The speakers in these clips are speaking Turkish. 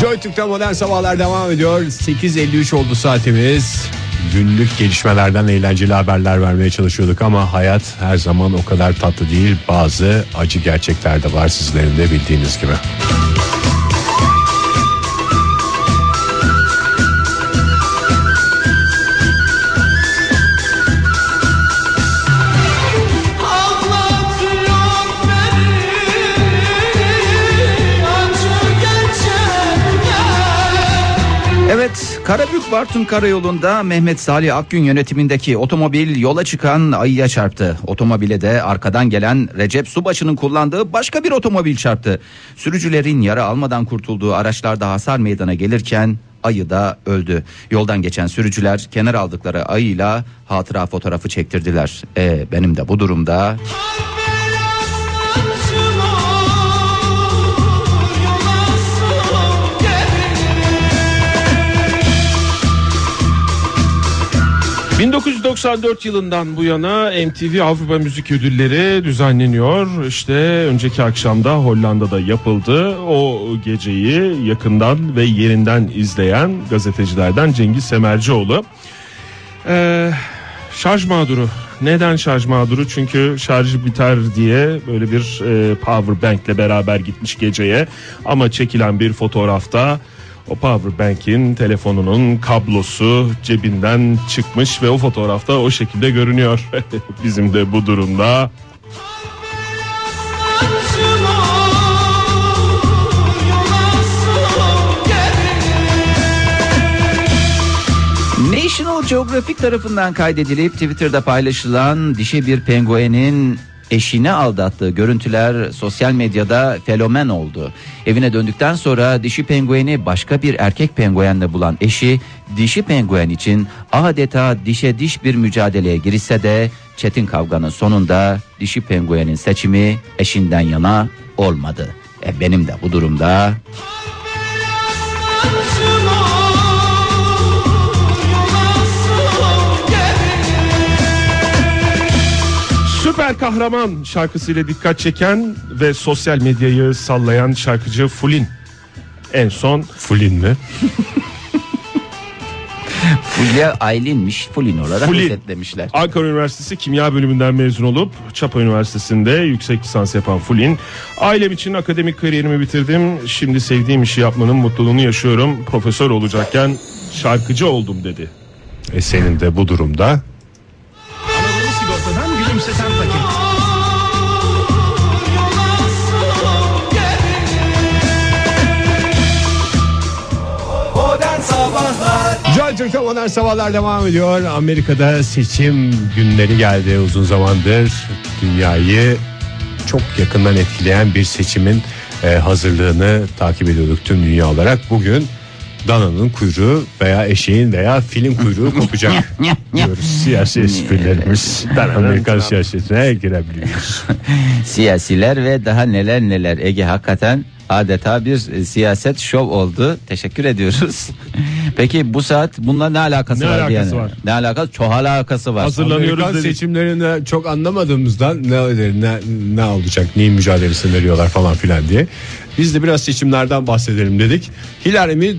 Joy Türk'te modern sabahlar devam ediyor. 8.53 oldu saatimiz. Günlük gelişmelerden eğlenceli haberler vermeye çalışıyorduk ama hayat her zaman o kadar tatlı değil. Bazı acı gerçekler de var sizlerin de bildiğiniz gibi. Karabük Bartın Karayolu'nda Mehmet Salih Akgün yönetimindeki otomobil yola çıkan ayıya çarptı. Otomobile de arkadan gelen Recep Subaşı'nın kullandığı başka bir otomobil çarptı. Sürücülerin yara almadan kurtulduğu araçlarda hasar meydana gelirken ayı da öldü. Yoldan geçen sürücüler kenar aldıkları ayıyla hatıra fotoğrafı çektirdiler. E, benim de bu durumda Cık. 1994 yılından bu yana MTV Avrupa Müzik Ödülleri düzenleniyor. İşte önceki akşamda Hollanda'da yapıldı. O geceyi yakından ve yerinden izleyen gazetecilerden Cengiz Semercioğlu. Ee, şarj mağduru. Neden şarj mağduru? Çünkü şarjı biter diye böyle bir e, power bankle beraber gitmiş geceye. Ama çekilen bir fotoğrafta o power bank'in telefonunun kablosu cebinden çıkmış ve o fotoğrafta o şekilde görünüyor. Bizim de bu durumda National Geographic tarafından kaydedilip Twitter'da paylaşılan dişi bir penguenin eşini aldattığı görüntüler sosyal medyada fenomen oldu. Evine döndükten sonra dişi pengueni başka bir erkek penguenle bulan eşi dişi penguen için adeta dişe diş bir mücadeleye girişse de çetin kavganın sonunda dişi penguenin seçimi eşinden yana olmadı. E benim de bu durumda süper kahraman şarkısıyla dikkat çeken ve sosyal medyayı sallayan şarkıcı Fulin. En son Fulin mi? Fulya Aylin'miş Fulin olarak Fulin. özetlemişler. Ankara Üniversitesi Kimya Bölümünden mezun olup Çapa Üniversitesi'nde yüksek lisans yapan Fulin. Ailem için akademik kariyerimi bitirdim. Şimdi sevdiğim işi yapmanın mutluluğunu yaşıyorum. Profesör olacakken şarkıcı oldum dedi. E senin de bu durumda Anadolu Sigorta'dan gülümseten Joy Türk'te modern sabahlar devam ediyor. Amerika'da seçim günleri geldi uzun zamandır. Dünyayı çok yakından etkileyen bir seçimin e, hazırlığını takip ediyorduk tüm dünya olarak. Bugün dananın kuyruğu veya eşeğin veya filin kuyruğu kopacak diyoruz. Siyasi esprilerimiz Amerikan siyasetine girebiliyoruz. Siyasiler ve daha neler neler Ege hakikaten adeta bir e, siyaset şov oldu. Teşekkür ediyoruz. Peki bu saat bununla ne alakası Ne var alakası yani? var? Ne alakası? Çok alakası var. Hazırlanıyoruz Amerikan dedik. seçimlerinde çok anlamadığımızdan ne, ne, ne olacak neyin mücadelesini veriyorlar falan filan diye. Biz de biraz seçimlerden bahsedelim dedik. Hillary mi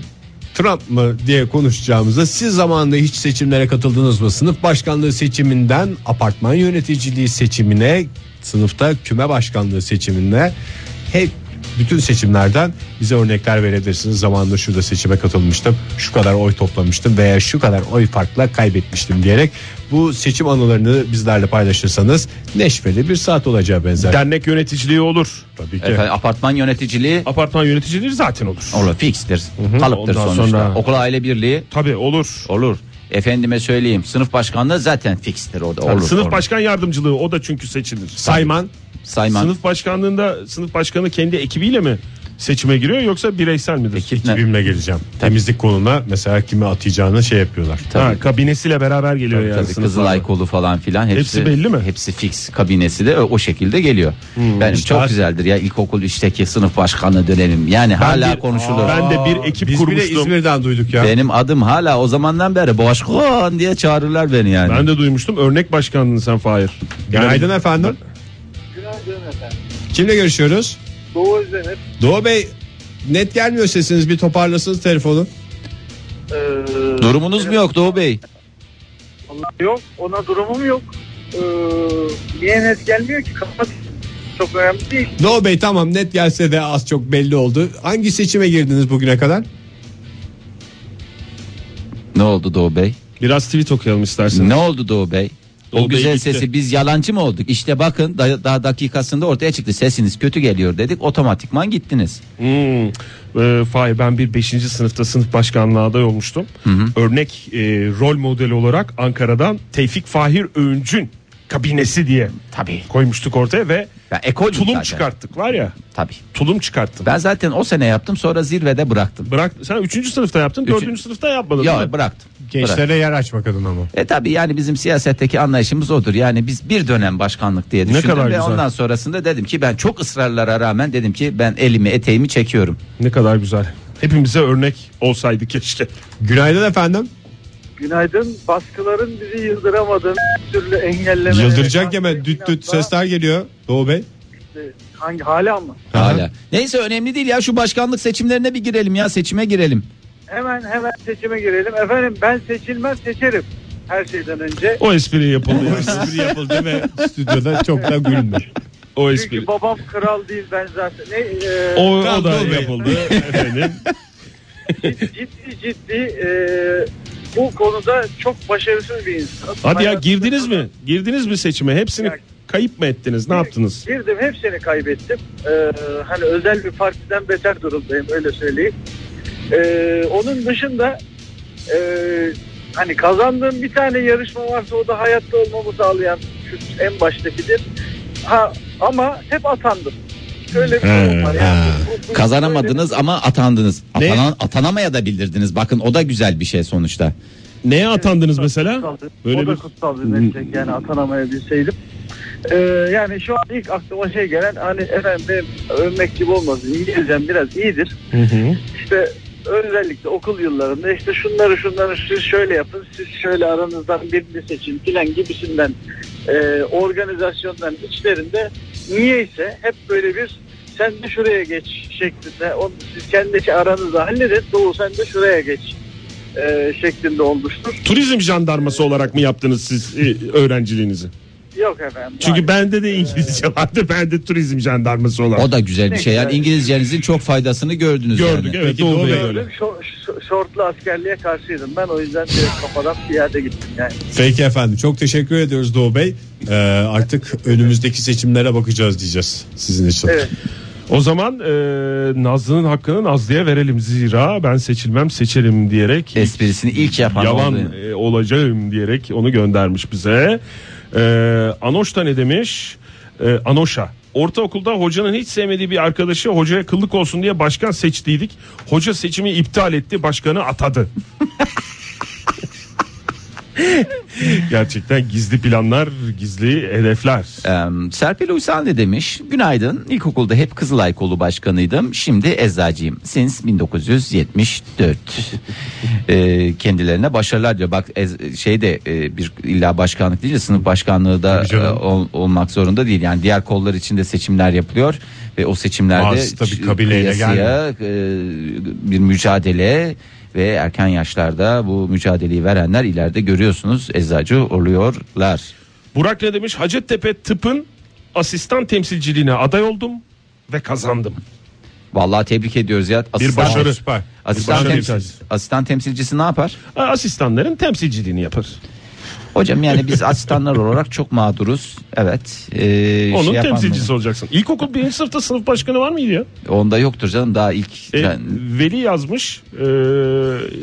Trump mı diye konuşacağımızda siz zamanında hiç seçimlere katıldınız mı? Sınıf başkanlığı seçiminden apartman yöneticiliği seçimine sınıfta küme başkanlığı seçimine hep bütün seçimlerden bize örnekler verebilirsiniz. Zamanında şurada seçime katılmıştım. Şu kadar oy toplamıştım veya şu kadar oy farkla kaybetmiştim diyerek bu seçim anılarını bizlerle paylaşırsanız neşveli bir saat olacağı benzer. Dernek yöneticiliği olur. Tabii ki. Efendim, apartman yöneticiliği Apartman yöneticiliği zaten olur. olur fikstir. Kalıptır Ondan sonuçta. sonra- Okul aile birliği Tabii olur. olur. Efendime söyleyeyim sınıf başkanlığı zaten fikstir orada olur. Sınıf olur. başkan yardımcılığı o da çünkü seçilir. Sayman Sayman. Sınıf başkanlığında sınıf başkanı kendi ekibiyle mi seçime giriyor yoksa bireysel midir? Ne? ekibimle geleceğim. Temizlik konuna mesela kimi atayacağını şey yapıyorlar. Tabii. Ha, kabinesiyle beraber geliyor Tabii, yani. tabii. Kızılay kolu falan filan hepsi, Hepsi belli mi? Hepsi fix kabinesi de o, şekilde geliyor. Benim İşte çok has- güzeldir ya ilkokul işteki sınıf başkanı dönemim. Yani hala bir- konuşulur. Ben de bir ekip Biz bile kurmuştum. İzmir'den duyduk ya. Benim adım hala o zamandan beri başkan diye çağırırlar beni yani. Ben de duymuştum. Örnek başkanlığın sen Fahir. Günaydın efendim. Günaydın efendim. Kimle görüşüyoruz? Doğu Özdemir. Doğu Bey net gelmiyor sesiniz bir toparlasınız telefonu. Ee, Durumunuz mu yok Doğu Bey? Yok ona durumum yok. Ee, niye net gelmiyor ki? Kapat. Çok önemli değil. Doğu Bey tamam net gelse de az çok belli oldu. Hangi seçime girdiniz bugüne kadar? Ne oldu Doğu Bey? Biraz tweet okuyalım isterseniz. Ne oldu Doğu Bey? O Doğu Bey güzel gitti. sesi biz yalancı mı olduk? İşte bakın da- daha dakikasında ortaya çıktı. Sesiniz kötü geliyor dedik. Otomatikman gittiniz. Hmm. Ee, Fahir ben bir 5. sınıfta sınıf başkanlığı aday olmuştum. Örnek e, rol modeli olarak Ankara'dan Tevfik Fahir Öğüncün kabinesi diye Tabii. koymuştuk ortaya ve Ya ekol tulum zaten. çıkarttık var ya. Tabii. Tulum çıkarttım. Ben zaten o sene yaptım sonra zirvede bıraktım. Bırak sen 3. sınıfta yaptın, 4. sınıfta yapmadın. mi? bıraktım. Gençlere Bırak. yer açmak adına ama. E tabi yani bizim siyasetteki anlayışımız odur. Yani biz bir dönem başkanlık diye düşündüm kadar ve güzel. ondan sonrasında dedim ki ben çok ısrarlara rağmen dedim ki ben elimi eteğimi çekiyorum. Ne kadar güzel. Hepimize örnek olsaydı keşke. Günaydın efendim. Günaydın. Baskıların bizi yıldıramadığını bir türlü engelleme. Yıldıracak yeme düt düt sesler geliyor Doğu Bey. Hangi hala mı? Hala. Neyse önemli değil ya şu başkanlık seçimlerine bir girelim ya seçime girelim. Hemen hemen seçime girelim. Efendim ben seçilmez seçerim. Her şeyden önce. O espri yapıldı. yani. Espri yapıldı ve stüdyoda çok da gülündü. o Çünkü espri. babam kral değil ben zaten. Ne, e, O, o da yapıldı efendim. ciddi ciddi e, bu konuda çok başarısız bir insan. Hadi ya girdiniz mi? Girdiniz mi seçime? Hepsini Ya- kayıp mı ettiniz? Ne yaptınız? Girdim hepsini kaybettim. Ee, hani özel bir partiden beter durumdayım öyle söyleyeyim. Ee, onun dışında e, hani kazandığım bir tane yarışma varsa o da hayatta olmamı sağlayan şu en baştakidir. Ha, ama hep atandım. Şöyle bir durum var. Yani bu- bu- Kazanamadınız ama atandınız. Ne? Atanan, atanamaya da bildirdiniz. Bakın o da güzel bir şey sonuçta. Neye atandınız mesela? Kutsaldı. Böyle o da bir kutsal bir meslek yani atanamayabilseydim. Ee, yani şu an ilk aklıma şey gelen hani efendim benim övmek gibi olmasın İngilizcem biraz iyidir. Hı hı. İşte özellikle okul yıllarında işte şunları şunları siz şöyle yapın siz şöyle aranızdan birini seçin filan gibisinden e, organizasyonların içlerinde niyeyse hep böyle bir sen de şuraya geç şeklinde onu siz kendi aranızda halledin Doğu sen de şuraya geç e, şeklinde olmuştur. Turizm jandarması olarak mı yaptınız siz e, öğrenciliğinizi? Yok efendim. Çünkü bende de İngilizce vardı. Ben de turizm jandarması olarak. O da güzel bir şey. Yani İngilizcenizin çok faydasını gördünüz Gördük yani. evet Peki Bey öyle. Gördüm, şo- şortlu askerliğe karşıydım ben o yüzden direkt kafadan piyade gittim yani. Peki efendim çok teşekkür ediyoruz Doğu Bey. Ee, artık önümüzdeki seçimlere bakacağız diyeceğiz sizin için. Evet. O zaman e, Nazlı'nın hakkını Nazlı'ya verelim zira ben seçilmem seçerim diyerek Esprisini ilk yapan yalan oldu. e, olacağım diyerek onu göndermiş bize. E, Anoş da ne demiş? E, Anoş'a. Ortaokulda hocanın hiç sevmediği bir arkadaşı hocaya kıllık olsun diye başkan seçtiydik. Hoca seçimi iptal etti, başkanı atadı. Gerçekten gizli planlar, gizli hedefler. Ee, Serpil Uysal ne demiş? Günaydın. İlkokulda hep Kızılay kolu başkanıydım. Şimdi eczacıyım. Since 1974. Ee, kendilerine başarılar diyor. Bak ez- şey de e, bir illa başkanlık değil de sınıf başkanlığı da e, ol- olmak zorunda değil. Yani diğer kollar için de seçimler yapılıyor ve o seçimlerde Bazısı tabii kıyasıya, e, bir mücadele ve erken yaşlarda bu mücadeleyi verenler ileride görüyorsunuz eczacı oluyorlar. Burak ne demiş? Hacettepe tıpın asistan temsilciliğine aday oldum ve kazandım. Vallahi tebrik ediyoruz ya. Asistan, başarı. Süper. Asistan, başarı temsil- asistan temsilcisi ne yapar? Asistanların temsilciliğini yapar. Hocam yani biz asistanlar olarak çok mağduruz. Evet. Ee, Onun şey temsilcisi olacaksın. İlkokul birinci sınıfta sınıf başkanı var mıydı ya? Onda yoktur canım daha ilk. E, ben- Veli yazmış e,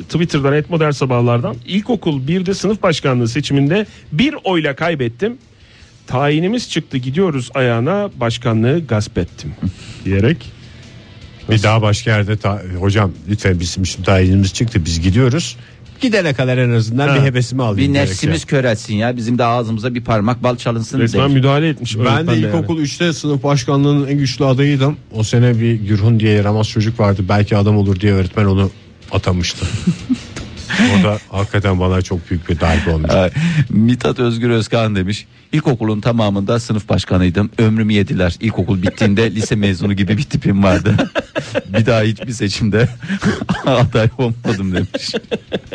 Twitter'dan et modern sabahlardan. İlkokul 1'de sınıf başkanlığı seçiminde bir oyla kaybettim. Tayinimiz çıktı gidiyoruz ayağına başkanlığı gasp ettim diyerek. Bir daha başka yerde ta- hocam lütfen bizim şimdi tayinimiz çıktı biz gidiyoruz. Gidene kadar en azından Ha. bir hevesimi alayım. bir nefsimiz kör etsin ya. Bizim de ağzımıza bir parmak bal çalınsın. Resmen demiş. müdahale etmiş. Ben de öğretmen yani. ilkokul 3'te sınıf başkanlığının en güçlü adayıydım. O sene bir Gürhun diye yaramaz çocuk vardı. Belki adam olur diye öğretmen onu atamıştı. O da hakikaten bana çok büyük bir darbe olmuş. Ay, Mithat Özgür Özkan demiş. İlkokulun tamamında sınıf başkanıydım. Ömrümü yediler. İlkokul bittiğinde lise mezunu gibi bir tipim vardı. bir daha hiçbir seçimde aday olmadım demiş.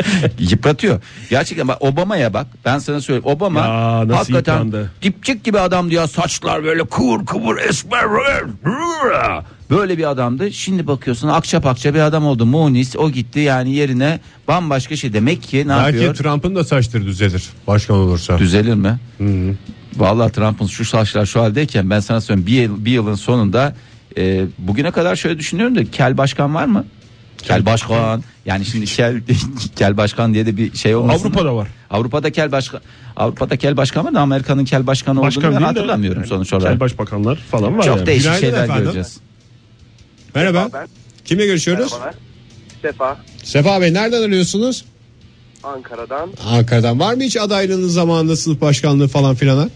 Yıpratıyor. Gerçekten bak Obama'ya bak. Ben sana söyleyeyim. Obama Ya, nasıl hakikaten yıprandı? dipçik gibi adam diyor. Saçlar böyle kıvır kıvır esmer. Böyle bir adamdı. Şimdi bakıyorsun akça pakça bir adam oldu. Munis o gitti yani yerine bambaşka şey. Demek ki ne Belki yapıyor? Trump'ın da saçları düzelir başkan olursa. Düzelir mi? Vallahi Trump'ın şu saçlar şu haldeyken ben sana söyleyeyim bir, yıl, bir yılın sonunda e, bugüne kadar şöyle düşünüyorum da kel başkan var mı? Kel başkan. Yani şimdi kel kel başkan diye de bir şey olmasın. Avrupa'da var. Avrupa'da kel başkan Avrupa'da kel başkan var da Amerika'nın kel başkanı Başkan olduğunu ben değil de hatırlamıyorum yani sonuç olarak. Kel başbakanlar falan var Çok yani. değişik Günaydın şeyler efendim. göreceğiz. Merhaba. Ben Kimle görüşüyoruz? merhabalar. Sefa Sefa Bey nereden arıyorsunuz? Ankara'dan. Ankara'dan. Var mı hiç adaylığınız zamanında sınıf başkanlığı falan filana?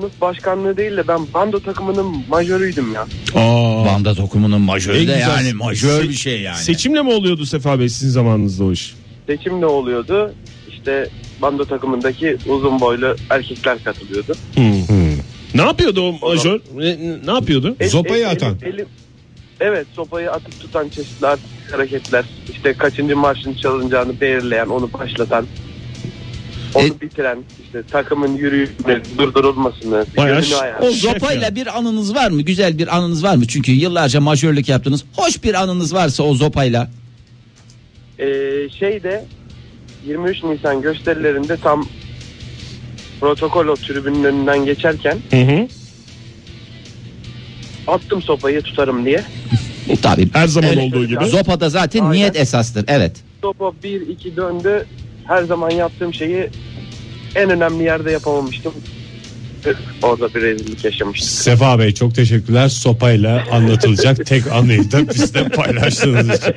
Sınıf başkanlığı değil de ben bando takımının majörüydüm ya. Aa, Banda dokumunun majörü En de güzel- yani majör Se- bir şey yani. Seçimle mi oluyordu Sefa Bey sizin zamanınızda o iş? Seçim de oluyordu. İşte bando takımındaki uzun boylu erkekler katılıyordu. Ne yapıyordu o majör? Ne, ne yapıyordu? El- Sopayı el- atan. elim- elim- evet sopayı atıp tutan çeşitli hareketler. İşte kaçıncı marşın çalınacağını belirleyen, onu başlatan. Onu E- bitiren, işte takımın yürüyüşünü durdurulmasını, Bayağı. O zopayla bir anınız var mı? Güzel bir anınız var mı? Çünkü yıllarca majörlük yaptınız. Hoş bir anınız varsa o zopayla. Ee, şeyde 23 Nisan gösterilerinde tam protokol o tribünün önünden geçerken Hı hı. attım sopayı tutarım diye. Tabii. Her zaman Evet. olduğu gibi. Zopada zaten Aynen. niyet esastır. Evet. Sopa 1-2 döndü. Her zaman yaptığım şeyi en önemli yerde yapamamıştım. Orada bir rezillik yaşamıştım. Sefa Bey çok teşekkürler. Sopayla anlatılacak tek anıyı da bizle paylaştığınız için.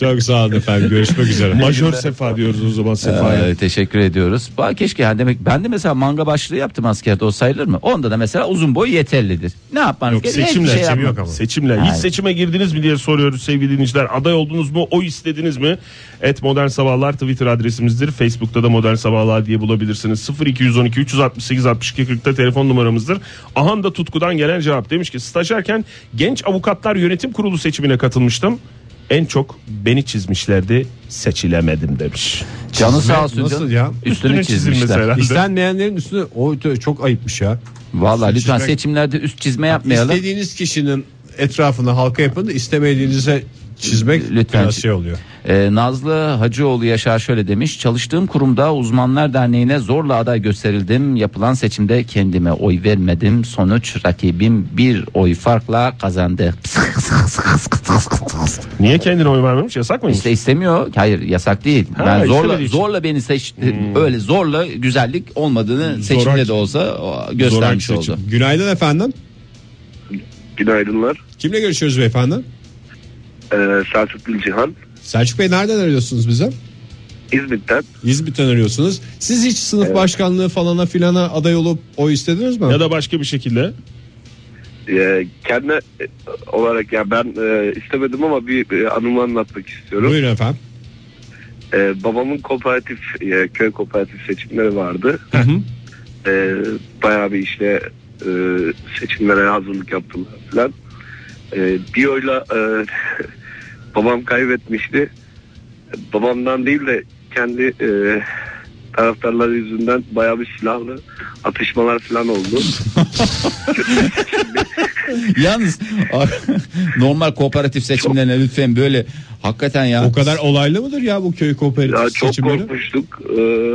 Çok sağ olun efendim. Görüşmek üzere. Majör Sefa diyoruz o zaman Sefa'ya. Ee, teşekkür ediyoruz. Bak keşke yani demek ben de mesela manga başlığı yaptım askerde o sayılır mı? Onda da mesela uzun boy yeterlidir. Ne yapmanız Yok gerekiyor? seçimle. Hiçbir şey seçim yok ama. Seçimle. Yani. Hiç seçime girdiniz mi diye soruyoruz sevgili dinleyiciler. Aday oldunuz mu? Oy istediniz mi? Et Modern Sabahlar Twitter adresimizdir. Facebook'ta da Modern Sabahlar diye bulabilirsiniz. 0212 368 62 40'ta telefon numaramızdır. Ahan da Tutku'dan gelen cevap demiş ki stajyerken Genç Avukatlar Yönetim Kurulu seçimine katılmıştım. En çok beni çizmişlerdi seçilemedim demiş. Canı sağ olsun Nasıl canım. ya? Üstünü Üstüne çizilmesi çizmişler. herhalde. İstenmeyenlerin üstüne o çok ayıpmış ya. Vallahi lütfen Çizmek- seçimlerde üst çizme yapmayalım. İstediğiniz kişinin etrafına halka yapın da istemediğinize çizmek Lütfen. biraz şey oluyor. Ee, Nazlı Hacıoğlu Yaşar şöyle demiş. Çalıştığım kurumda Uzmanlar Derneği'ne zorla aday gösterildim. Yapılan seçimde kendime oy vermedim. Sonuç rakibim bir oy farkla kazandı. Niye kendine oy vermemiş? Yasak mıymış? İşte istemiyor. Hayır yasak değil. Ha, ben zorla için. zorla beni seçti. Öyle zorla güzellik olmadığını seçimde Zorak- de olsa göstermiş oldu. Günaydın efendim. Günaydınlar. Kimle görüşüyoruz beyefendi? Ee, Selçuk Gülcihan. Selçuk Bey nereden arıyorsunuz bize? İzmit'ten. İzmit'ten arıyorsunuz. Siz hiç sınıf başkanlığı falana filana aday olup oy istediniz mi? Ya da başka bir şekilde. Ee, kendi e, olarak ya ben e, istemedim ama bir e, anımı anlatmak istiyorum. Buyurun efendim. Ee, babamın kooperatif e, köy kooperatif seçimleri vardı. Ee, bayağı bir işte e, seçimlere hazırlık yaptılar falan. Ee, bir oyla e, babam kaybetmişti. Babamdan değil de kendi e, taraftarları yüzünden bayağı bir silahlı atışmalar falan oldu. Yalnız normal kooperatif seçimlerine lütfen böyle hakikaten ya. O kadar olaylı mıdır ya bu köy kooperatif Ya çok seçimleri? korkmuştuk. Ee,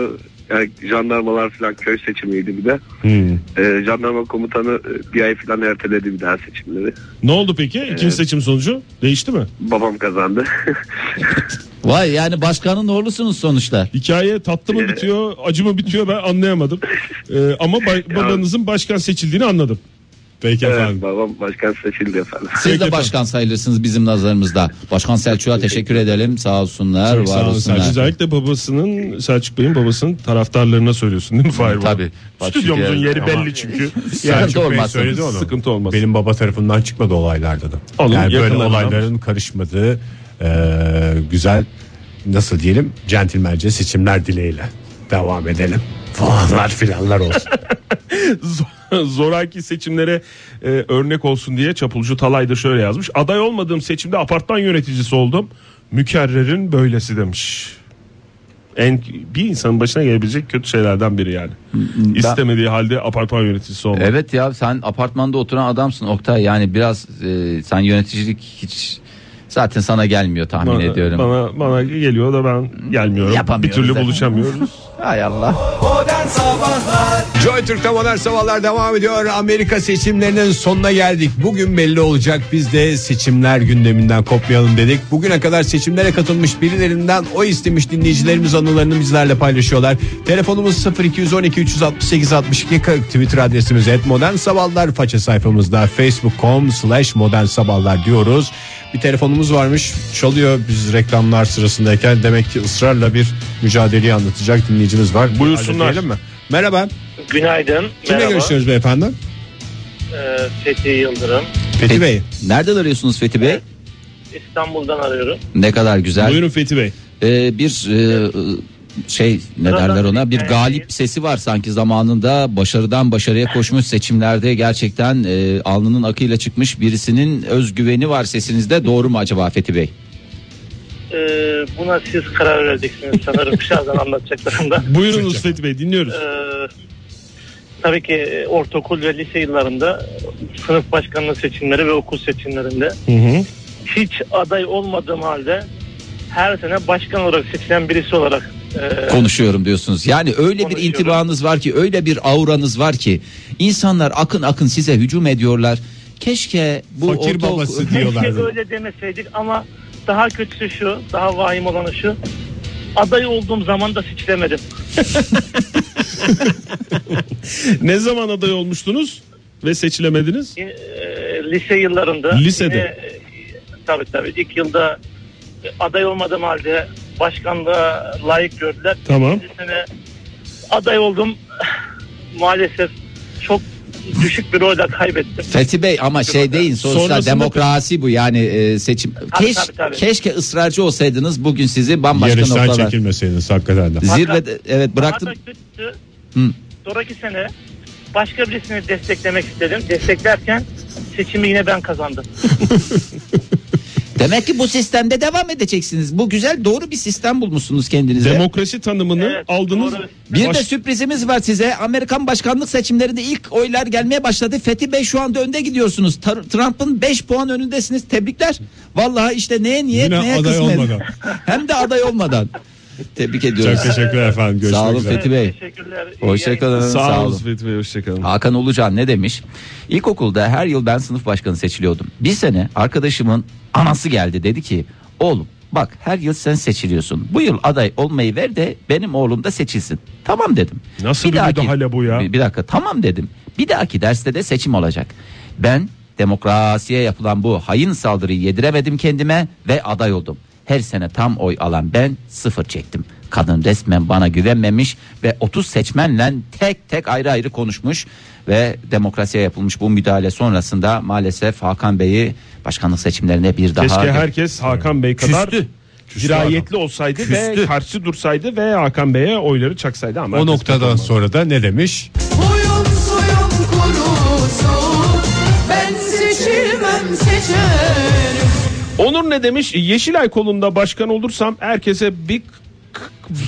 yani jandarmalar falan köy seçimiydi bir de. Hmm. Ee, jandarma komutanı e, bir ay falan erteledi bir daha seçimleri. Ne oldu peki? İkinci seçim sonucu değişti mi? Babam kazandı. Vay yani başkanın oğlusunuz sonuçta. Hikaye tatlı mı bitiyor, acı mı bitiyor ben anlayamadım. Ee, ama ba- babanızın başkan seçildiğini anladım. Peki evet, efendim. babam başkan seçildi efendim. Siz de başkan sayılırsınız bizim nazarımızda. Başkan Selçuk'a teşekkür edelim. Sağ olsunlar, Çok sağ var olun olsunlar. Selçuk. Özellikle babasının Selçuk Bey'in babasının taraftarlarına söylüyorsun değil mi Fahir? Tabii. Stüdyomuzun yeri Ama- belli çünkü. Selçuk Bey söyledi onu. Sıkıntı olmaz. Benim baba tarafından çıkmadı olaylarda da. Onun yani böyle olayların karışmadığı e, güzel nasıl diyelim centilmence seçimler dileğiyle devam edelim falanlar filanlar olsun. Zor- Zoraki seçimlere e, örnek olsun diye Çapulcu Talay da şöyle yazmış. Aday olmadığım seçimde apartman yöneticisi oldum. Mükerrerin böylesi demiş. En bir insanın başına gelebilecek kötü şeylerden biri yani. İstemediği halde apartman yöneticisi olmak. Evet ya sen apartmanda oturan adamsın Oktay yani biraz e, sen yöneticilik hiç zaten sana gelmiyor tahmin bana, ediyorum. Bana, bana geliyor da ben gelmiyorum. Bir türlü buluşamıyoruz. Hay Allah. Modern Sabahlar Joy Türk'te modern sabahlar devam ediyor. Amerika seçimlerinin sonuna geldik. Bugün belli olacak. Biz de seçimler gündeminden kopmayalım dedik. Bugüne kadar seçimlere katılmış birilerinden o istemiş dinleyicilerimiz anılarını bizlerle paylaşıyorlar. Telefonumuz 0212 368 62 40. Twitter adresimiz et modern sabahlar. Faça sayfamızda facebook.com slash modern sabahlar diyoruz. Bir telefonumuz varmış çalıyor biz reklamlar sırasındayken demek ki ısrarla bir mücadeleyi anlatacak dinleyicimiz var. Buyursunlar. Mi? Merhaba. Günaydın. Kimle Merhaba. görüşüyoruz beyefendi? Ee, Fethi Yıldırım. Fethi Bey. Nereden arıyorsunuz Fethi Bey? İstanbul'dan arıyorum. Ne kadar güzel. Buyurun Fethi Bey. Ee, bir e, şey ne derler ona bir hikaye galip sesi var sanki zamanında başarıdan başarıya koşmuş seçimlerde gerçekten e, alnının akıyla çıkmış birisinin özgüveni var sesinizde doğru mu acaba Fethi Bey? Ee, buna siz karar vereceksiniz sanırım birazdan anlatacaklarımda. Buyurunuz Fethi Bey dinliyoruz. Ee, tabii ki e, ortaokul ve lise yıllarında sınıf başkanlığı seçimleri ve okul seçimlerinde Hı hı. hiç aday olmadığım halde her sene başkan olarak seçilen birisi olarak e, Konuşuyorum diyorsunuz. Yani öyle bir intibanız var ki öyle bir auranız var ki insanlar akın akın size hücum ediyorlar. Keşke bu Fakir babası keşke diyorlardı. öyle demeseydik ama daha kötüsü şu, daha vahim olanı şu. Aday olduğum zaman da seçilemedim. Ne zaman aday olmuştunuz ve seçilemediniz? E, lise yıllarında. Lisede. Yine, e, tabii tabii ilk yılda aday olmadığım halde başkanlığa layık gördüler. Tamam. Sene aday oldum. Maalesef çok düşük bir oyla kaybettim. Fethi Bey ama şey değil sonuçta Sonrasında- demokrasi bu yani e, seçim. Keş, tabii, tabii. Keşke ısrarcı olsaydınız bugün sizi bambaşka Yarıştan noktalar. çekilmeseydiniz hakikaten de. Zirvede evet bıraktım. Hı. sonraki sene başka birisini desteklemek istedim. Desteklerken seçimi yine ben kazandım. Demek ki bu sistemde devam edeceksiniz. Bu güzel doğru bir sistem bulmuşsunuz kendinize. Demokrasi tanımını Evet, aldınız. doğru. bir Baş- de sürprizimiz var size. Amerikan başkanlık seçimlerinde ilk oylar gelmeye başladı. Fethi Bey şu anda önde gidiyorsunuz. Tar- Trump'ın 5 puan önündesiniz. Tebrikler. Vallahi işte neye niyet Yine neye aday kısmet. olmadan. Hem de aday olmadan. Tebrik ediyoruz. Çok teşekkürler efendim. Görüşmek Sağ olun üzere. Fethi Bey. Teşekkürler. Hoşçakalın. Sağ, Sağ olun. Fethi Bey hoşçakalın. Hakan Ulucan ne demiş? İlkokulda her yıl ben sınıf başkanı seçiliyordum. Bir sene arkadaşımın anası geldi dedi ki oğlum bak her yıl sen seçiliyorsun. Bu yıl aday olmayı ver de benim oğlum da seçilsin. Tamam dedim. Nasıl bir müdahale bu ya? Bir, bir dakika tamam dedim. Bir dahaki derste de seçim olacak. Ben demokrasiye yapılan bu hain saldırıyı yediremedim kendime ve aday oldum. Her sene tam oy alan ben sıfır çektim. Kadın resmen bana güvenmemiş ve 30 seçmenle tek tek ayrı ayrı konuşmuş ve demokrasiye yapılmış bu müdahale sonrasında maalesef Hakan Bey'i başkanlık seçimlerine bir daha Keşke herkes Hakan Bey kadar Küstü. dirayetli olsaydı ve Küstü. karşı dursaydı ve Hakan Bey'e oyları çaksaydı ama O noktadan katılmadı. sonra da ne demiş? Huyum suyum kurusun Ben seçilmem seçerim Onur ne demiş? Yeşilay kolunda başkan olursam herkese bir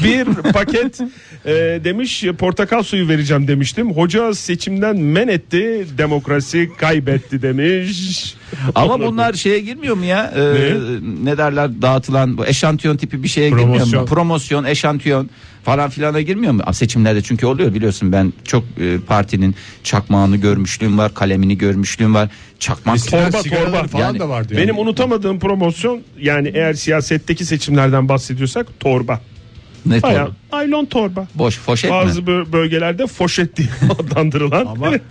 bir paket e, demiş portakal suyu vereceğim demiştim. Hoca seçimden men etti, demokrasi kaybetti demiş. Ama bunlar şeye girmiyor mu ya? Ee, ne derler dağıtılan bu eşantiyon tipi bir şeye girmiyor Promosyon. mu? Promosyon, eşantiyon falan filana girmiyor mu? Ama Seçimlerde çünkü oluyor biliyorsun ben çok e, partinin çakmağını görmüşlüğüm var, kalemini görmüşlüğüm var. Çakmak Eskiden torba torba falan Yani da vardı. yani. Benim unutamadığım promosyon yani eğer siyasetteki seçimlerden bahsediyorsak torba. Ne Bayağı torba? naylon torba. Boş foşet Bazı mi? bö- bölgelerde foşet diye adlandırılan. Ama evet.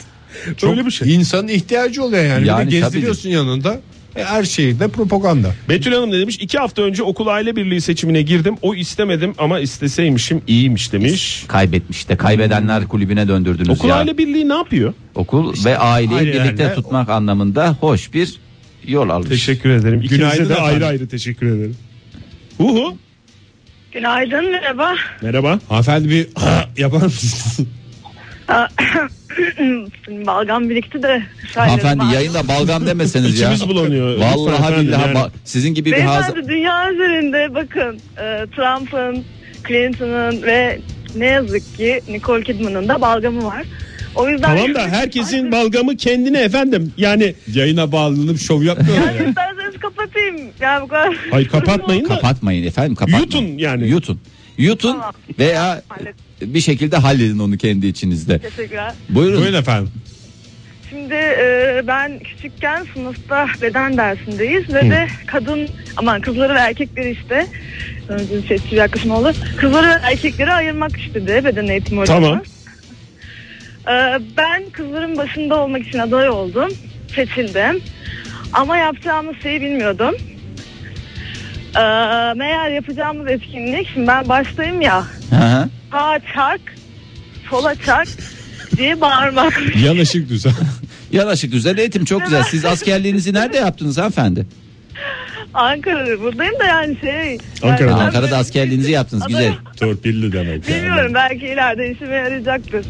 Çok Öyle bir şey. insanın ihtiyacı oluyor yani. Yani bir de gezdiriyorsun yanında. E, her şeyde propaganda. Betül Hanım ne demiş? İki hafta önce okul aile birliği seçimine girdim. O istemedim ama isteseymişim iyiymiş demiş. Kaybetmiş de kaybedenler kulübüne döndürdünüz Okul ya. aile birliği ne yapıyor? Okul ve aileyi ailelerle birlikte tutmak anlamında hoş bir yol almış. Teşekkür ederim. İkinize Günaydın de efendim. ayrı ayrı teşekkür ederim. Uhu. Günaydın merhaba. Merhaba. Hanımefendi bir yapar mısınız? Balgam birikti de. Hanımefendi yayında balgam demeseniz ya. İçimiz bulanıyor. Vallahi billahi yani. sizin gibi bir haz Beyefendi dünya üzerinde bakın e, Trump'ın, Clinton'ın ve ne yazık ki Nicole Kidman'ın da balgamı var. O yüzden Tamam da herkesin balgamı kendine efendim. Yani Yayına bağlanıp şov yapmıyorlar yani ya. isterseniz kapatayım. Yani bu kadar. ay kapatmayın da. kapatmayın efendim kapatmayın. Yutun yani. Yutun. Yutun Tamam. veya Hallet- bir şekilde halledin onu kendi içinizde. Teşekkürler. Buyurun. Buyurun efendim. Şimdi e, ben küçükken sınıfta beden dersindeyiz ve de kadın aman kızları ve erkekleri işte önce sesli yaklaşım olur. Kızları ve erkekleri ayırmak istedi beden eğitimi hocamız. Tamam. E, ben kızların başında olmak için aday oldum. Seçildim. Ama yapacağımız şeyi bilmiyordum. E, meğer yapacağımız etkinlik şimdi ben baştayım ya Hı hı. sağa çak sola çak diye bağırmak. Yanaşık düzen. Yanaşık güzel eğitim çok güzel. Siz askerliğinizi nerede yaptınız hanımefendi? Ankara'da buradayım da yani şey. Ankara'da. yani- Ankara'da askerliğinizi yaptınız güzel. Torpilli demek. yani. Bilmiyorum belki ileride işime yarayacaktır.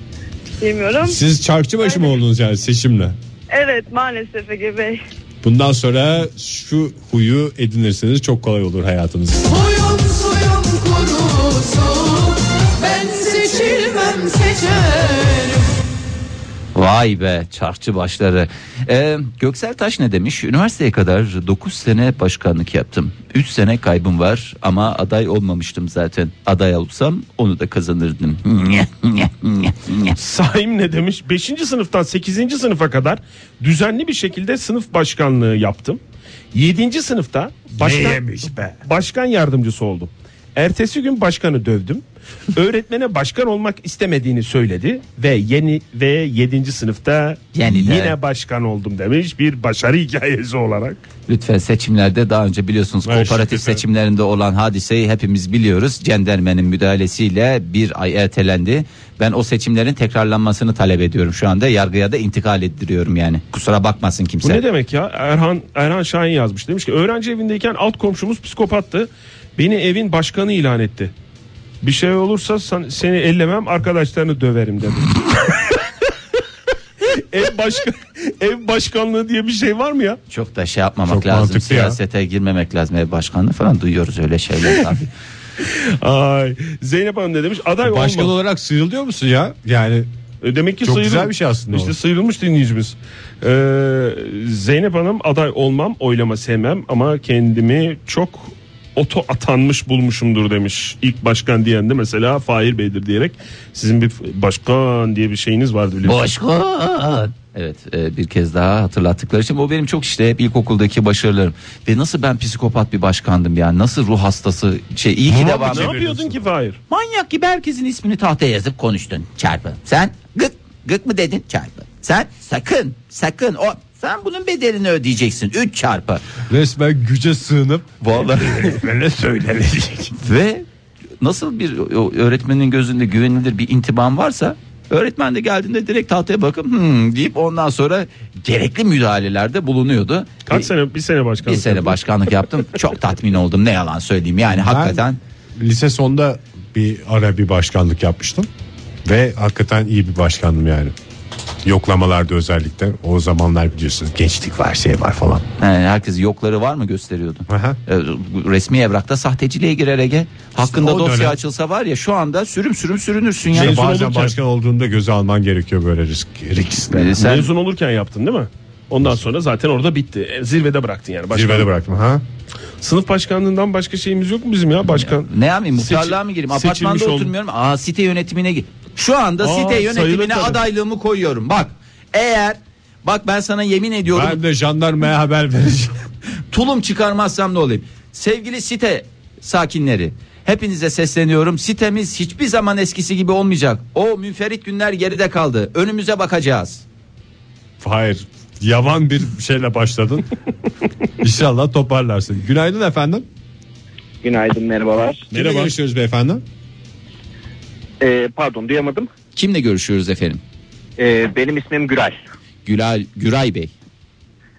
Bilmiyorum. Siz çarkçıbaşı mı oldunuz yani seçimle? Evet maalesef Ege Bey. Bundan sonra şu huyu edinirseniz çok kolay olur hayatınız. Huyum suyum kurusun Ben seçilmem seçerim Vay be çarkçı başları. Ee, Göksel Taş ne demiş? Üniversiteye kadar 9 sene başkanlık yaptım. 3 sene kaybım var ama aday olmamıştım zaten. Aday olsam onu da kazanırdım. Saim ne demiş? 5. sınıftan 8. sınıfa kadar düzenli bir şekilde sınıf başkanlığı yaptım. 7. sınıfta başkan, başkan yardımcısı oldum. Ertesi gün başkanı dövdüm. Öğretmene başkan olmak istemediğini söyledi ve yeni ve 7. sınıfta Yani de- yine başkan oldum demiş bir başarı hikayesi olarak. Lütfen seçimlerde daha önce biliyorsunuz Evet, kooperatif lütfen. seçimlerinde olan hadiseyi hepimiz biliyoruz. Cendermenin müdahalesiyle bir ay ertelendi. Ben o seçimlerin tekrarlanmasını talep ediyorum şu anda. Yargıya da intikal ettiriyorum yani. Kusura bakmasın Bu kimse. ne demek ya? Erhan Erhan Şahin yazmış. Demiş ki öğrenci evindeyken alt komşumuz psikopattı. Beni evin başkanı ilan etti. Bir şey olursa seni ellemem arkadaşlarını döverim dedi. ev başkan ev başkanlığı diye bir şey var mı ya? Çok da şey yapmamak Çok lazım. mantıklı ya. Siyasete girmemek lazım. Ev başkanlığı falan duyuyoruz öyle şeyler tabii. Ay Zeynep Hanım ne demiş? Aday Başkan olma. olarak sıyrılıyor musun ya? Yani E, Demek ki Çok sıyrıl- güzel bir şey aslında İşte o. sıyrılmış dinleyicimiz. Ee, Zeynep Hanım aday olmam, oylama sevmem ama kendimi çok oto atanmış bulmuşumdur demiş. İlk başkan diyen de mesela Fahir Bey'dir diyerek sizin bir başkan diye bir şeyiniz vardı biliyorsunuz. Başkan. Evet e, bir kez daha hatırlattıkları için bu benim çok işte hep ilkokuldaki başarılarım. Ve nasıl ben psikopat bir başkandım yani nasıl ruh hastası şey iyi ki devam Ne yapıyordun ki Fahir? Manyak gibi herkesin ismini tahtaya yazıp konuştun çarpı. Sen gık gık mı dedin çarpı. Sen sakın sakın o sen bunun bedelini ödeyeceksin 3 çarpı. resmen güce sığınıp Vallahi böyle söylenecek. ve nasıl bir öğretmenin gözünde güvenilir bir intiban varsa öğretmen de geldiğinde direkt tahtaya bakıp hmm deyip ondan sonra gerekli müdahalelerde bulunuyordu. Kaç sene bir sene başkanlık. bir sene yaptın. başkanlık yaptım. Çok tatmin oldum ne yalan söyleyeyim. Yani hakikaten lise sonda bir ara bir başkanlık yapmıştım. Ve hakikaten iyi bir başkandım yani. Yoklamalarda özellikle. O zamanlar biliyorsunuz gençlik var şey var falan. yani herkes yokları var mı gösteriyordu. Aha. E, resmi evrakta sahteciliğe girer Ege. Hakkında o dosya dönem- açılsa var ya şu anda sürüm sürüm sürünürsün yani. Yani bazen olurken- başkan olduğunda göze alman gerekiyor böyle risk. riskle. E, sen Mezun olurken yaptın değil mi? Ondan sonra zaten orada bitti. E, Zirvede bıraktın yani. Başkan. Zirvede bıraktım. Ha? Sınıf başkanlığından başka şeyimiz yok mu bizim ya başkan? ne yapayım Seçil- muhtarlığa mı gireyim? seçilmiş Apartmanda oldum. oturmuyorum. Aa site yönetimine git. Şu anda Aa, site yönetimine adaylığımı koyuyorum. Bak eğer bak ben sana yemin ediyorum Ben de jandarmaya haber vereceğim. tulum çıkarmazsam ne olayım? Sevgili site sakinleri hepinize sesleniyorum. Sitemiz hiçbir zaman eskisi gibi olmayacak. O münferit günler geride kaldı. Önümüze bakacağız. Hayır. Yavan bir şeyle başladın. İnşallah toparlarsın. Günaydın efendim. Günaydın merhabalar. Kimle Merhaba. görüşüyoruz beyefendi? Ee, pardon duyamadım. Kimle görüşüyoruz efendim? Ee, benim ismim Gürel. Gülay, Güray Bey.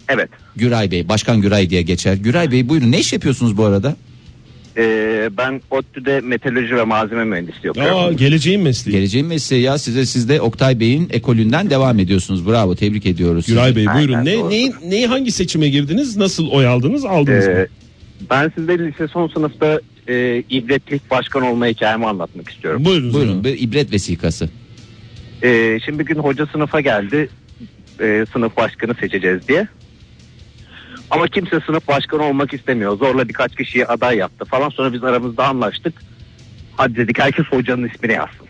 Evet. Güray Bey, Başkan Güray diye geçer. Güray Bey buyurun ne iş yapıyorsunuz bu arada? Ee, ben ODTÜ'de meteoroloji ve malzeme mühendisliği okuyorum. Aa, geleceğin mesleği. Geleceğin mesleği ya size siz de Oktay Bey'in ekolünden devam ediyorsunuz. Bravo tebrik ediyoruz. Güray Bey buyurun. Aynen, Ne, doğru. neyi, neyi hangi seçime girdiniz? Nasıl oy aldınız? Aldınız mı? Ee, ben size lise son sınıfta e, ibretlik başkan olma hikayemi anlatmak istiyorum. Buyurun. Buyurun bir ibret vesikası. Ee, şimdi bir gün hoca sınıfa geldi. Ee, sınıf başkanı seçeceğiz diye. Ama kimse sınıf başkanı olmak istemiyor. Zorla birkaç kişiyi aday yaptı falan. Sonra biz aramızda anlaştık. Hadi dedik herkes hocanın ismini yazsın.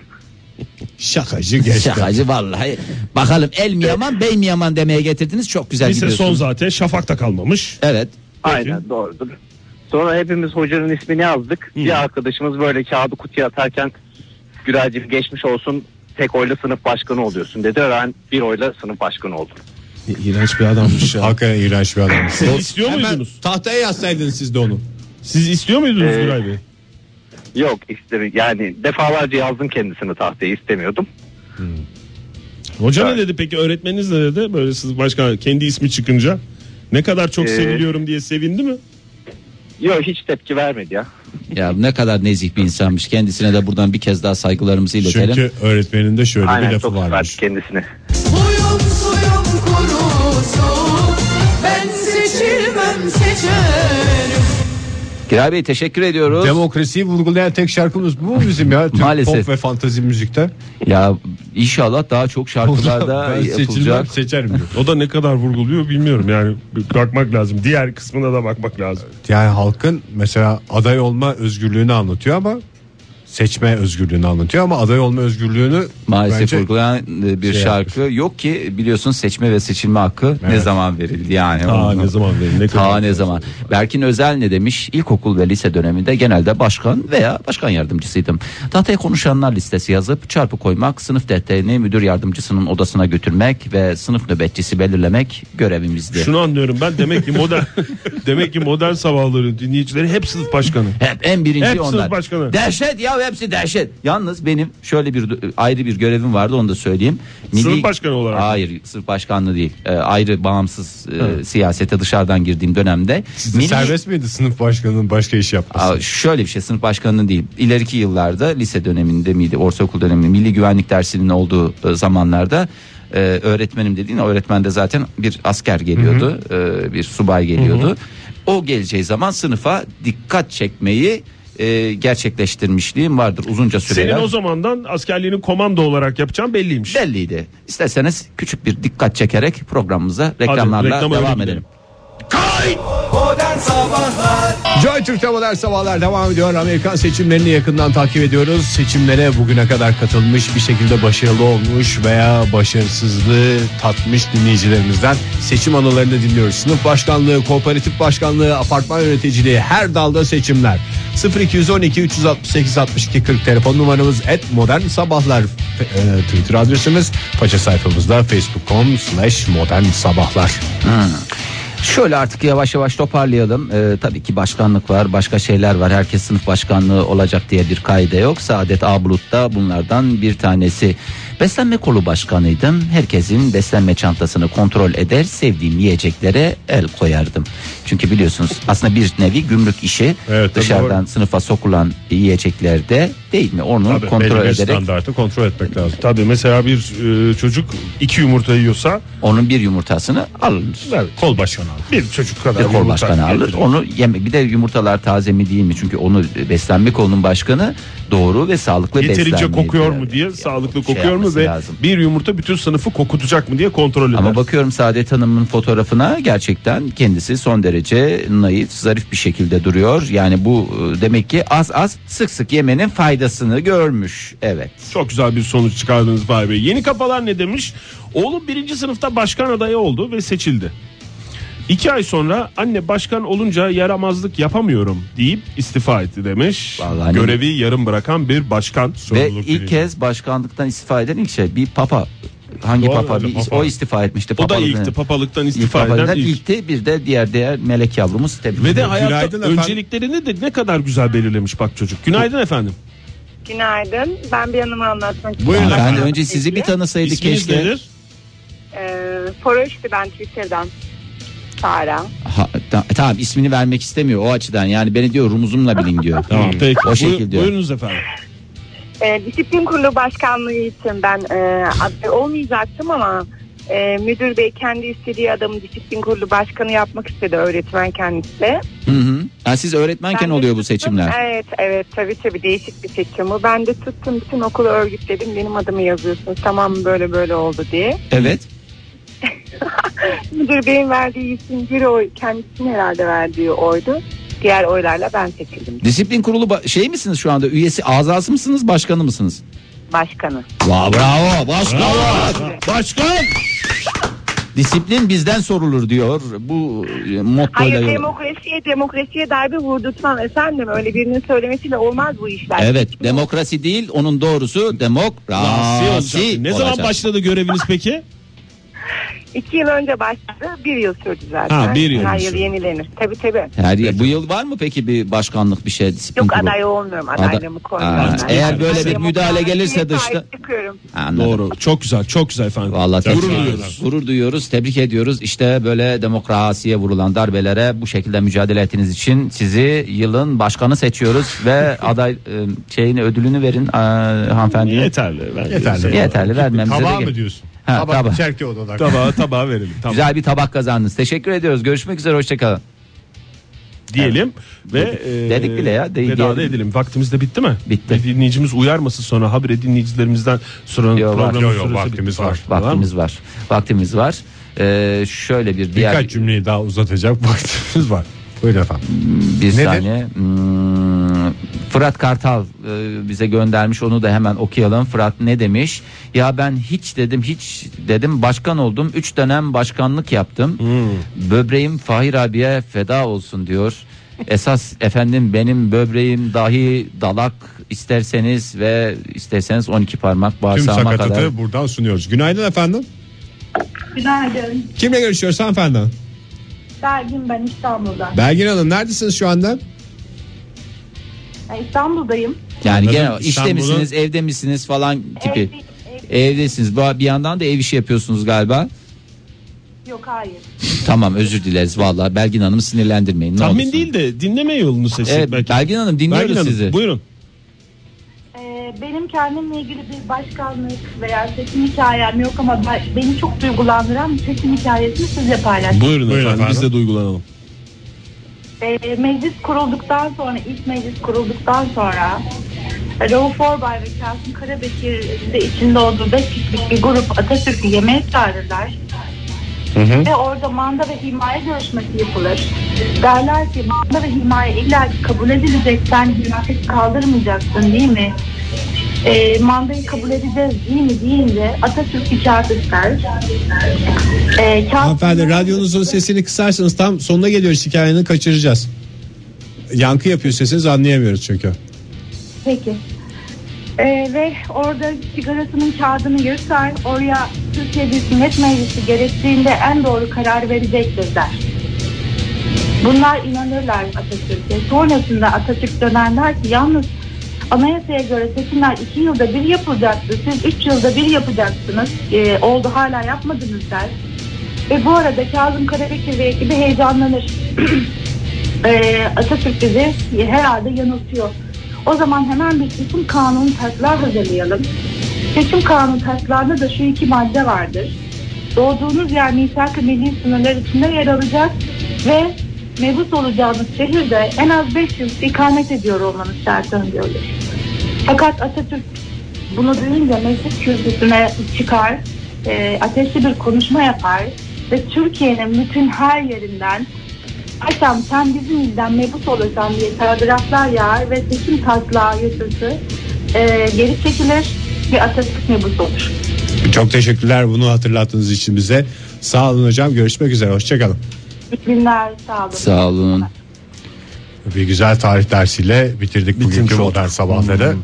Şakacı geçti. Şakacı vallahi. Bakalım el mi yaman bey mi yaman demeye getirdiniz. Çok güzel Lise son gidiyorsunuz. zaten şafakta kalmamış. Evet. Aynen doğrudur. Sonra hepimiz hocanın ismini yazdık. Bir arkadaşımız böyle kağıdı kutuya atarken Güraycığım geçmiş olsun tek oyla sınıf başkanı oluyorsun dedi. Ben bir oyla sınıf başkanı oldum. İğrenç bir adammış ya. Hakikaten iğrenç bir adam. Siz istiyor Hemen muydunuz? tahtaya yazsaydınız siz de onu. Siz istiyor muydunuz Ee, Güray Bey? Yok işte yani defalarca yazdım kendisini tahtaya istemiyordum. Hoca Evet. ne dedi peki? Öğretmeniniz ne dedi? Böyle siz başkan kendi ismi çıkınca. Ne kadar çok Ee, seviliyorum diye sevindi mi? Yok hiç tepki vermedi ya. Ya ne kadar nezih bir insanmış. Kendisine de buradan bir kez daha saygılarımızı iletelim. Çünkü öğretmenin de şöyle bir Aynen lafı çok varmış. severdi kendisini. Suyum suyum kurusun Ben seçilmem seçerim Giray Bey teşekkür ediyoruz. Demokrasiyi vurgulayan tek şarkımız bu mu bizim ya? Türk Maalesef. Pop ve fantazi müzikte. ya inşallah daha çok şarkılarda ben yapılacak. seçerim diyor. O da ne kadar vurguluyor bilmiyorum yani bakmak lazım. Diğer kısmına da bakmak lazım. Yani halkın mesela aday olma özgürlüğünü anlatıyor ama seçme özgürlüğünü anlatıyor ama aday olma özgürlüğünü Maalesef bence vurgulayan e, bir şey şarkı yok ki biliyorsun seçme ve seçilme hakkı ne Evet. zaman verildi yani. Onu- ne zaman verin ne Ta ne zaman? Berkin Özel ne demiş? İlkokul ve lise döneminde genelde başkan veya başkan yardımcısıydım. Tahtaya konuşanlar listesi yazıp çarpı koymak, sınıf defterini müdür yardımcısının odasına götürmek ve sınıf nöbetçisi belirlemek görevimizdi. Şunu anlıyorum ben demek ki modern demek ki modern sabahların dinleyicileri hep sınıf başkanı. Hep en birinci Hep sınıf onlar. başkanı. Dehşet ya hepsi dehşet. Yalnız benim şöyle bir ayrı bir görevim vardı onu da söyleyeyim. Sınıf başkanı olarak? Hayır sınıf başkanlığı değil. Ee, ayrı bağımsız e, siyasete dışarıdan girdiğim dönemde. Sizde milli- serbest miydi sınıf başkanının başka iş yapması? Aa, şöyle bir şey sınıf başkanlığı değil. İleriki yıllarda lise döneminde miydi ortaokul döneminde milli güvenlik dersinin olduğu e, zamanlarda e, öğretmenim dediğin öğretmen de zaten bir asker geliyordu. e, bir subay geliyordu. O geleceği zaman sınıfa dikkat çekmeyi e, gerçekleştirmişliğim vardır uzunca süreler. Senin o zamandan askerliğini komando olarak yapacağın belliymiş. Belliydi. İsterseniz küçük bir dikkat çekerek programımıza reklamlarla reklama devam öyle edelim. Joy Türk'te modern sabahlar devam ediyor. Amerikan seçimlerini yakından takip ediyoruz. Seçimlere bugüne kadar katılmış bir şekilde başarılı olmuş veya başarısızlığı tatmış dinleyicilerimizden seçim anılarını dinliyoruz. Sınıf başkanlığı, kooperatif başkanlığı, apartman yöneticiliği her dalda seçimler. 0212 368 62 40 telefon numaramız et modern sabahlar e, Twitter adresimiz faça sayfamızda facebook.com slash modern sabahlar. Şöyle artık yavaş yavaş toparlayalım. Ee, tabii ki başkanlık var, başka şeyler var. Herkes sınıf başkanlığı olacak diye bir kaide yok. Saadet Ablut'ta bunlardan bir tanesi. Beslenme kolu başkanıydım. Herkesin beslenme çantasını kontrol eder, sevdiğim yiyeceklere el koyardım. Çünkü biliyorsunuz aslında bir nevi gümrük işi. Evet, Dışarıdan sınıfa sokulan yiyeceklerde değil mi? Onu Tabii, kontrol ederek standartı kontrol etmek lazım. Tabii mesela bir e, çocuk iki yumurta yiyorsa onun bir yumurtasını alınır. evet, Kol başkanı. bir çocuk kadar Bir kol başkanı alır. getirir. Onu yeme. Bir de yumurtalar taze mi değil mi? Çünkü onu beslenme kolunun başkanı doğru ve sağlıklı Yeterince beslenmeyi kokuyor diyor. mu diye Ya, sağlıklı şey kokuyor mu yapması ve lazım. bir yumurta bütün sınıfı kokutacak mı diye kontrol eder. Ama bakıyorum Saadet Hanım'ın fotoğrafına gerçekten kendisi son derece naif, zarif bir şekilde duruyor. Yani bu e, demek ki az az sık sık yemenin faydasını görmüş. Evet. Çok güzel bir sonuç çıkardınız Fahri Bey. Yeni kafalar ne demiş? Oğlum birinci sınıfta başkan adayı oldu ve seçildi. İki ay sonra anne başkan olunca yaramazlık yapamıyorum deyip istifa etti demiş. Vallahi Görevi yarım bırakan bir başkan. Ve ilk bilinci. kez başkanlıktan istifa eden ilk şey bir papa. Hangi Doğru, papa? Bir- papa. O istifa etmişti. O da ilkti papalıktan İlk istifa eden papalıktan ilk. ilkti bir de diğer diğer melek yavrumuz tebrik Ve de hayatta Günaydın efendim. önceliklerini de ne kadar güzel belirlemiş bak çocuk. Günaydın efendim. Günaydın. Ben bir anımı anlatmak istiyorum. Buyurun Ben önce sizi bir tanısaydık İsminiz keşke. nedir? Ee, Foroş'tu ben Twitter'dan. Sara. Ha, Ta- tamam ismini vermek istemiyor o açıdan. Yani beni diyor rumuzumla bilin diyor. Tamam peki. O Buyur- şekilde diyor. buyurunuz efendim. E, disiplin kurulu başkanlığı için ben e, aday olmayacaktım ama e, müdür bey kendi istediği adamı disiplin kurulu başkanı yapmak istedi öğretmen kendisi. Hı hı. Ha, siz öğretmenken Ben de oluyor bu tuttum. seçimler. Evet evet tabii tabii değişik bir seçim bu. Ben de tuttum bütün okulu örgütledim benim adımı yazıyorsunuz tamam böyle böyle oldu diye. Evet. Müdür beyin verdiği isim bir oy kendisinin herhalde verdiği oydu. Diğer oylarla ben seçildim Disiplin kurulu ba- şey misiniz şu anda? Üyesi azası mısınız, başkanı mısınız? başkanı. Bravo, bravo. Başkan. Başkan. Disiplin bizden sorulur diyor. Bu e, mottoyla. Hayır demokrasiye demokrasiye darbe vurdurtmam efendim öyle birinin söylemesiyle olmaz bu işler. Evet, demokrasi değil, onun doğrusu Rasi demokrasi. olacak. Ne zaman başladı göreviniz peki? İki yıl önce başladı bir yıl sürdü zaten. Ha, bir yıl Her yıl sürdü. yenilenir. Tabii tabii. Her yıl- bu yıl var mı peki bir başkanlık bir şey disiplin Yok kurulu? aday olmuyorum Ada- adaylığımı koymuyorum. Aa, ben. eğer böyle bir müdahale gelirse dışta- çıkıyorum. Anladım. Doğru. Çok güzel. Çok güzel efendim. Vallahi Gurur tebrik- duyuyoruz. Gurur duyuyoruz. Tebrik ediyoruz. İşte böyle demokrasiye vurulan darbelere bu şekilde mücadele ettiğiniz için sizi yılın başkanı seçiyoruz ve aday e, şeyini ödülünü verin e, hanımefendi. Yeterli. Yeterli. Yeterli vermemize Tabağı de mı ge- diyorsun? Ha, Tabak tabağı. içerki odada. Tabağı tabağı verelim. Tamam. Güzel bir tabak kazandınız. Teşekkür ediyoruz. Görüşmek üzere. Hoşçakalın. diyelim ve Dedik- e, dedik bile ya, de- veda da diyelim. edelim. Vaktimiz de bitti mi? Bitti. Bir dinleyicimiz uyarmasın sonra habire dinleyicilerimizden sonra Yo, var. programın Yo, yo, vaktimiz bitti. var. Vaktimiz var. Vaktimiz var. Ee, şöyle bir diğer Birkaç cümleyi daha uzatacak vaktimiz var. Buyurun efendim. bir Nedir? saniye. Hmm, Fırat Kartal e, bize göndermiş onu da hemen okuyalım. Fırat ne demiş? Ya ben hiç dedim hiç dedim başkan oldum. Üç dönem başkanlık yaptım. Hmm. Böbreğim Fahir abiye feda olsun diyor. Esas efendim benim böbreğim dahi dalak isterseniz ve isterseniz 12 parmak Tüm bağırsağıma sakatatı kadar. buradan sunuyoruz. Günaydın efendim. Günaydın. Kimle görüşüyoruz hanımefendi? Belgin ben İstanbul'dan. Belgin Hanım neredesiniz şu anda? İstanbul'dayım. Yani Anladım. gene işte İstanbul'un- misiniz, evde misiniz falan tipi. Evde- ev- Evdesiniz. Bu- Bir yandan da ev işi yapıyorsunuz galiba. yok hayır. Tamam özür dileriz vallahi Belgin Hanım'ı sinirlendirmeyin. Ne Tahmin olursun. değil de dinleme yolunu seçsek Evet, belki. Belgin Hanım dinliyoruz Belgin Hanım, sizi. Buyurun. Ee, benim kendimle ilgili bir başkanlık veya seçim hikayem yok ama ben- beni çok duygulandıran bir seçim hikayesini sizle paylaşmak Buyurun, Buyurun efendim. Biz efendim. de duygulanalım. Ee, meclis kurulduktan sonra, ilk meclis kurulduktan sonra Rauf Orbay ve Kasım Karabekir de içinde olduğu beş kişilik bir grup Atatürk'ü yemeğe çağırırlar. Ve orada manda ve himaye görüşmesi yapılır. Derler ki manda ve himaye illa kabul edilecek sen hilafeti kaldırmayacaksın değil mi? Ee, mandayı kabul edeceğiz değil mi deyince Atatürk icat ister. Ee, Kasım- Hanımefendi radyonuzun sesini kısarsanız tam sonuna geliyoruz hikayenin kaçıracağız. Yankı yapıyor sesiniz anlayamıyoruz çünkü. Peki. Ee, ve orada sigarasının kağıdını yırtar. Oraya Türkiye Büyük Millet Meclisi gerektiğinde en doğru karar verecektir der. Bunlar inanırlar Atatürk'e. Sonrasında Atatürk döner der ki yalnız anayasaya göre seçimler iki yılda bir yapılacaktı. Siz üç yılda bir yapacaksınız. Ee, oldu hala yapmadınız der. Ve bu arada Kazım Karabekir ve ekibi heyecanlanır. Ee, Atatürk bizi herhalde yanıltıyor. O zaman hemen bir seçim kanunu taslağı hazırlayalım. Seçim kanunu taslağında da şu iki madde vardır. Doğduğunuz yer misak-ı milli sınırlar içinde yer alacak ve mebus olacağınız şehirde en az 5 yıl ikamet ediyor olmanız şart öngörülür. Fakat Atatürk bunu duyunca meclis kürsüsüne çıkar, e, ateşli bir konuşma yapar ve Türkiye'nin bütün her yerinden Ayşem sen bizim ilden mebus olursan diye telgraflar yağar ve seçim taslağı yasası e, geri çekilir ve Atatürk mebus olur. Çok teşekkürler bunu hatırlattığınız için bize. Sağ olun hocam görüşmek üzere hoşçakalın. İyi günler sağ olun. Sağ olun. Bir güzel tarih dersiyle bitirdik bugünkü Bitirmiş olduk. modern sabahları.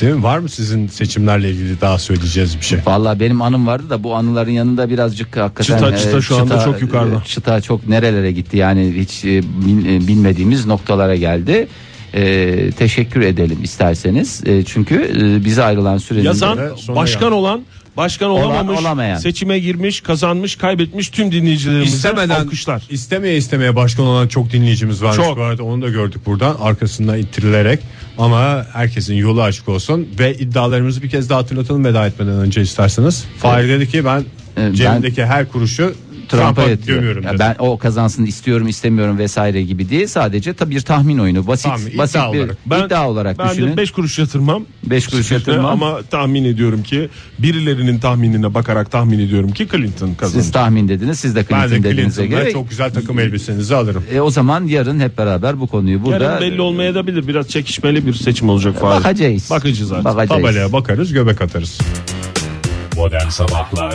Değil mi? Var mı sizin seçimlerle ilgili daha söyleyeceğiz bir şey? Vallahi benim anım vardı da bu anıların yanında birazcık hakikaten Çıta- çıta şu anda çok yukarıda. e, Çıta çok nerelere gitti yani hiç e, bil- e, bilmediğimiz noktalara geldi. E, teşekkür edelim isterseniz. E, çünkü e, bize ayrılan sürenin Yazan, başkan geldi. olan, başkan Olan, olamamış, olamayan. seçime girmiş, kazanmış, kaybetmiş tüm dinleyicilerimizden İstemeden alkışlar. istemeye istemeye başkan olan çok dinleyicimiz varmış Çok. bu arada onu da gördük buradan arkasından ittirilerek ama herkesin yolu açık olsun ve iddialarımızı bir kez daha hatırlatalım veda etmeden önce isterseniz. Fahir dedi ki ben ben- cebimdeki her kuruşu Trump'a yatıyor. Ya ben o kazansın istiyorum istemiyorum vesaire gibi değil. Sadece tabii bir tahmin oyunu. Basit Tahmin, basit iddia bir olarak. Ben- iddia olarak Ben düşünün. de 5 kuruş yatırmam. 5 kuruş yatırmam. Ama tahmin ediyorum ki birilerinin tahminine bakarak tahmin ediyorum ki Clinton kazanır. Siz tahmin dediniz. Siz de ben Clinton de dediğinize Clinton'da göre. çok güzel takım elbisenizi alırım. E, o zaman yarın hep beraber bu konuyu burada Yarın belli olmayabilir. Biraz çekişmeli bir seçim olacak Fahir. bakacağız. Bakacağız artık. Bakacağız. Tabelaya bakarız göbek atarız. Modern Sabahlar